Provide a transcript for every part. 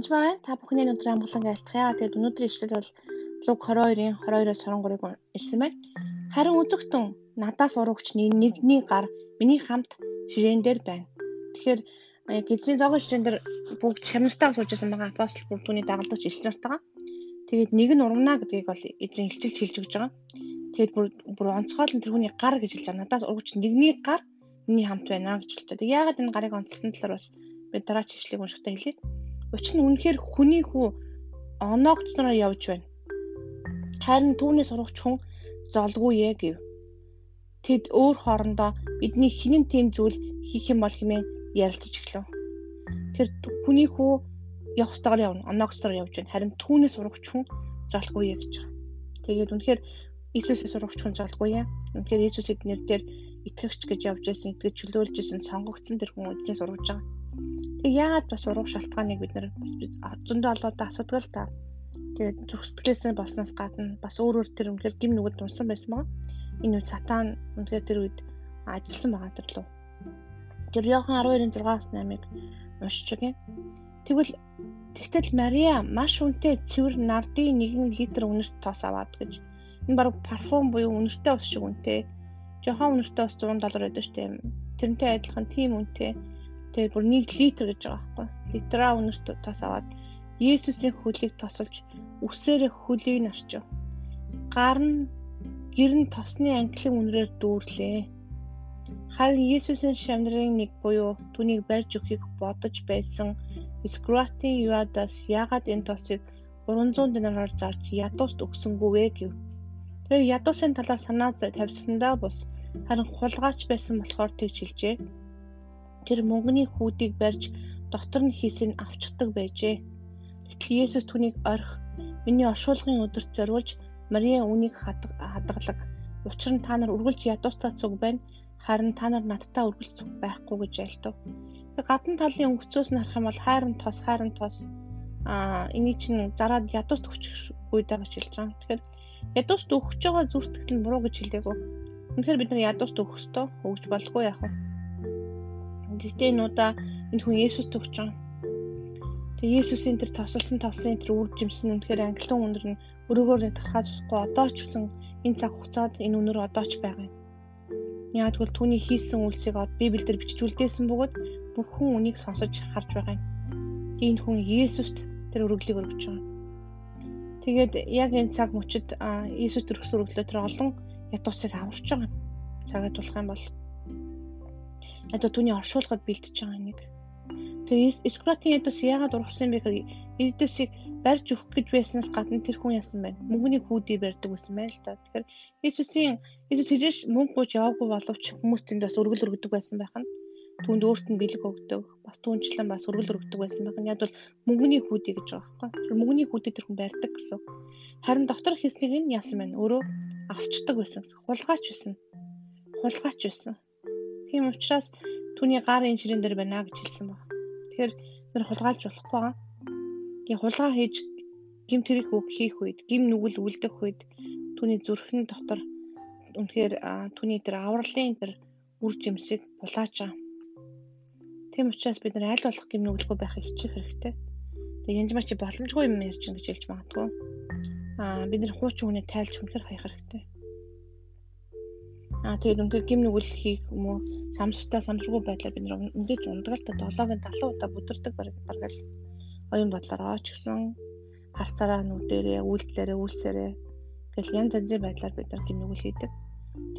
Янж байна. Та бүхний өнөөдөр амгалан айлтгая. Тэгээд өнөөдрийн ишлэл бол Луг 22-ын 22-оос 23-ыг ирсэн байна. Харин үзэгтэн надаас урагч нэгний гар миний хамт ширээн дээр байна. Тэгэхээр яг эзний зогон ширээн дээр бүгд шамнартайгаа сууж байсан байгаа апостол бүр түүний дагалдагч элч нартайгаа. Тэгээд нэг нь урагнаа гэдгийг бол эзэн илчилж хэлж өгч байгаа. Тэгээд бүр бүр онцгойлон тэр хүний гар гэж хэлж байгаа. Надаас урагч нэгний гар миний хамт байна гэж хэлж байгаа. Тэгээд яагаад энэ гарыг онцлсан талаар бас би дараач ишлэгийг уншихтаа хэлье. Учир нь үнэхээр хүний хүү оноогцнороо явж байна. Харин түүний сурагч хүн золгүй ээ гэв. Тэд өөр хоорондоо бидний хинэн тийм зүйл хийх юм бол хэмээн ярилцаж эхлэв. Тэр хүний хүү явах ёстойгоор явна. Оноогцноор явж байна. Харин түүний сурагч хүн золгүй ээ гэж байгаа. Тэгээд үнэхээр Иесусийн сурагч хүн золгүй ээ. Үнэхээр Иесусийг нэр дээр итгэгч гэж явж байсан, итгэж чөлөөлж байсан сонгогдсон тэр хүн эзэн сургаж байгаа. Яагаад бас урах шалтгааныг бид бас зөндөө олоодаа асуудаг л та. Тэгээд зүрх сэтгэлээсээ болсноос гадна бас өөр өөр тэр үнээр гим нүгэл дунсан байсан байгаа. Энэ үед сатан үнээр тэр үед ажилласан байгаа тэр лөө. Тэр Иохан 12-ын 6-аас 8-ыг уншиж өгье. Тэгвэл тэгтэл Мария маш үнэтэй цэвэр нардын 1 литр үнэрт тоос аваад гэж. Энэ баг парфюм буюу үнэртэй ус шиг үнэтэй. Жохон үнэртэй ус 100 доллар байдаг шүү дээ. Тэрнтэй адилхан тийм үнэтэй Тэгээд бүр 1 литр гэж байгаа байхгүй. Литра өнөрт тас аваад Есүсийн хөлийг тосолж үсээрээ хөлийг нарчив. Гар нь гэр нь тосны англин үнрээр дүүрлээ. Харин Есүсийн шамдрын нэг буюу түүнийг барьж өгөхийг бодож байсан Скратийн Юадас яагаад энэ тосыг 300 динараар зарж ядууст өгсөнгүй вэ гэв. Тэр ядуусын талаар санаа тавьсандаа бус харин хулгайч байсан болохоор тэгж хэлжээ тэр мөнгөний хүүдийг барьж дотор нь хийсийг авчдаг байжээ. Гэтэл Есүс түүнийг орхи миний оршуулгын өдөрт зориулж Мария үүнийг хадгалаг. Учир нь та нар үргэлж ядуутаа цуг байна. Харин та нар надтай үргэлж цуг байхгүй гэж айлтав. Гадна талын өнгөцөөс нь харах юм бол хайрын тос, хайрын тос аа энийг чинь зараад ядуут өгчихгүй даа гэж хэлж байгаа. Тэгэхээр ядуут өгч байгаа зүртгэл нь буруу гэж хэлээгөө. Үнэхээр бид нар ядуут өгөх ёстой. Өгж болохгүй яах вэ? Гэхдээ энэ удаа энэ хүн Есүс төгч байгаа. Тэгээ Есүсийн тэр тосолсон тосын тэр үр жимсэн үнэхээр англиун өнөр нь өрөөгөөр нь тархаж усахгүй одоо ч гэсэн энэ цаг хугацаанд энэ өнөр одоо ч байгаа юм. Яг тэгвэл түүний хийсэн үйлсийг Библиэлд бичүүлдээсэн бөгөөд бүх хүн үнийг сонсож харж байгаа юм. Энэ хүн Есүст тэр өргөлийг өргөж байгаа. Тэгээд яг энэ цаг мөчид Иесус төрөхс өргөлөө тэр олон ятуусыг аварч байгаа. Цагаа тулах юм бол одоо түүний оршуулгад бэлтэж байгаа нэг. Тэгээ Скратийн ядус яагаад ургасан бэ гэхээр Эдэсийг барьж өгөх гэж байснаас гадна тэр хүн ясан байна. Мөнгөний хүүдий барьдаг байсан байл та. Тэгэхээр Иесусийн Иесус хийж мөнгө гуйж яваагүй боловч хүмүүс тэнд бас өргөл өргөдөг байсан байх нь. Түүнд өөрт нь бэлэг өгдөг. Бас түүнчлэн бас өргөл өргөдөг байсан байх нь. Яг бол мөнгөний хүүдий гэж байгаа байхгүй. Тэр мөнгөний хүүдийг тэр хүн барьдаг гэсэн. Харин доктор хийснийг нь яасан байна. Өөрөө авчдаг байсан гэсэн. Хулгайч байсан. Хулгайч байсан. Тийм учраас түүний гарын ширээн дээр байна гэж хэлсэн баг. Тэгэхээр тэр хулгайлж болохгүй байгаа. Тэгээ хулгай хийж гим тэрийг үг хийх үед, гим нүгэл үлдэх үед түүний зүрхэн дотор үнэхээр түүний тэр авралын тэр үр жимсийг булааж байгаа. Тийм учраас бид нар аль болох гим нүгэлгүй байхыг хичээх хэрэгтэй. Тэгээ янз маш боломжгүй юм ярьж гэж хэлж магадгүй. Аа бид нар хуучин хүнээ тайлж хүнхээр хаях хэрэгтэй. Аа тэгээд үнээр гим нүгэл хийх юм уу самстай самсгүй байдлаар бид нэр л та 7-гийн 70 удаа бүдэрдэг бараг л оюун бодлороо ч гэсэн харцаараа нүдэрээ үйлдэлээрээ үйлсээрээ гэл янз янзын байдлаар бид нар гим нүгэл хийдэг.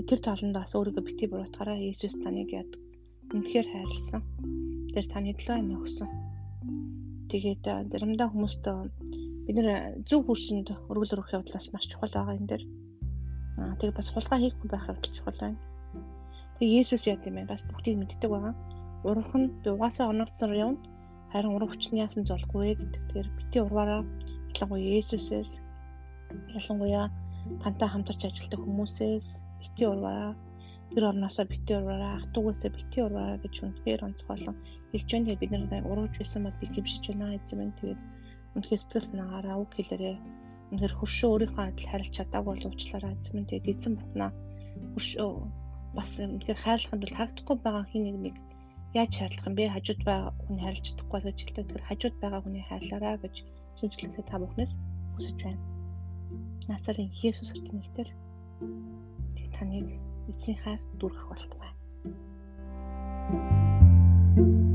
Тэр таланд бас өөрийгөө бити буруутгаараа Иесус таныг яд үнэхээр хайрлсан. Тэр таны төлөө юм өгсөн. Тэгээд заримдаа хүмүүст бид нэр зөв хүрсэнд өргөл өрөх явдлаас маш чухал байгаа юм дээр Аа тэгээ бас хулгай хийхгүй байх явдал чухал байна. Тэгээ Есүс яа гэм бэ? Бас бүгдийг мэддэг байгаа. Урах нь угаасаа оногдсоор явна. Харин урах хүчний яасан золгүй гэдэг. Тэгэхээр бити урваараа ялангуяа Есүсээс ялангуяа тантай хамтарч ажилладаг хүмүүсээс бити урваараа тэр орноосоо бити урваараа ах トゥ угаасаа бити урваараа гэж үнэхээр онцгойлон хэлж байна. Тэгээ бид нар урууж байсан бол би гимшиж байна эзэм энэ тэгээд үнэхээр сэтгэл санаагаараа үг хэлээрээ үнэхээр хөршөө өөрийнхөө адил харилж чадаагүй бол уучлаарай эзэн тэгээд эзэн батнаа хөршөө бас үнэхээр хайрлаханд бол харагдахгүй байгаа хин нэг нэг яаж хайрлах юм бэ? Хажууд байгаа хүний хайрлаж чадахгүй гэж хэлдэг. Тэгэхээр хажууд байгаа хүний хайрлаарай гэж шинжлэхээ та бүхнээс хүсэж байна. Назарын Есүс хүртэл нэрээр таныг эзэн хайр дүрхэх болтугай. thank you